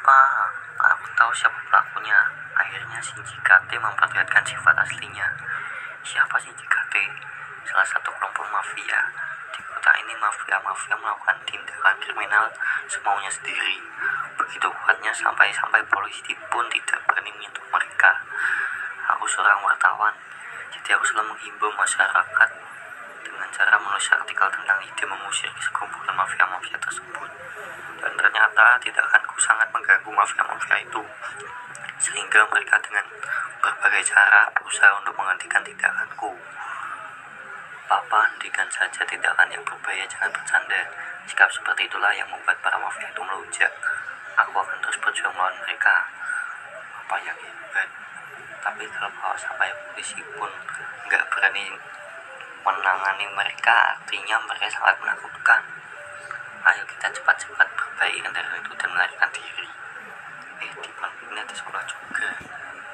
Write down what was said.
Papa, aku tahu siapa pelakunya. Akhirnya Shinji Kate memperlihatkan sifat aslinya. Siapa Shinji Kate? Salah satu kelompok mafia. Di kota ini mafia-mafia melakukan tindakan kriminal semaunya sendiri. Begitu kuatnya sampai-sampai polisi pun tidak berani menyentuh mereka. Aku seorang wartawan, jadi aku selalu menghimbau masyarakat dengan cara menulis artikel tentang ide mengusir sekumpulan mafia-mafia tersebut. Dan ternyata tindakanku sangat mengganggu mafia-mafia itu, sehingga mereka dengan berbagai cara berusaha untuk menghentikan tindakanku. Papa, hentikan saja tindakan yang berbahaya, jangan bercanda. Sikap seperti itulah yang membuat para mafia itu melunjak. Aku akan terus berjuang melawan mereka. Apa yang hebat. Tapi kalau sampai polisi pun nggak berani menangani mereka, artinya mereka sangat menakutkan. Ayo kita cepat-cepat berbaik dari itu dan melarikan diri. Eh, di ini ada sekolah juga.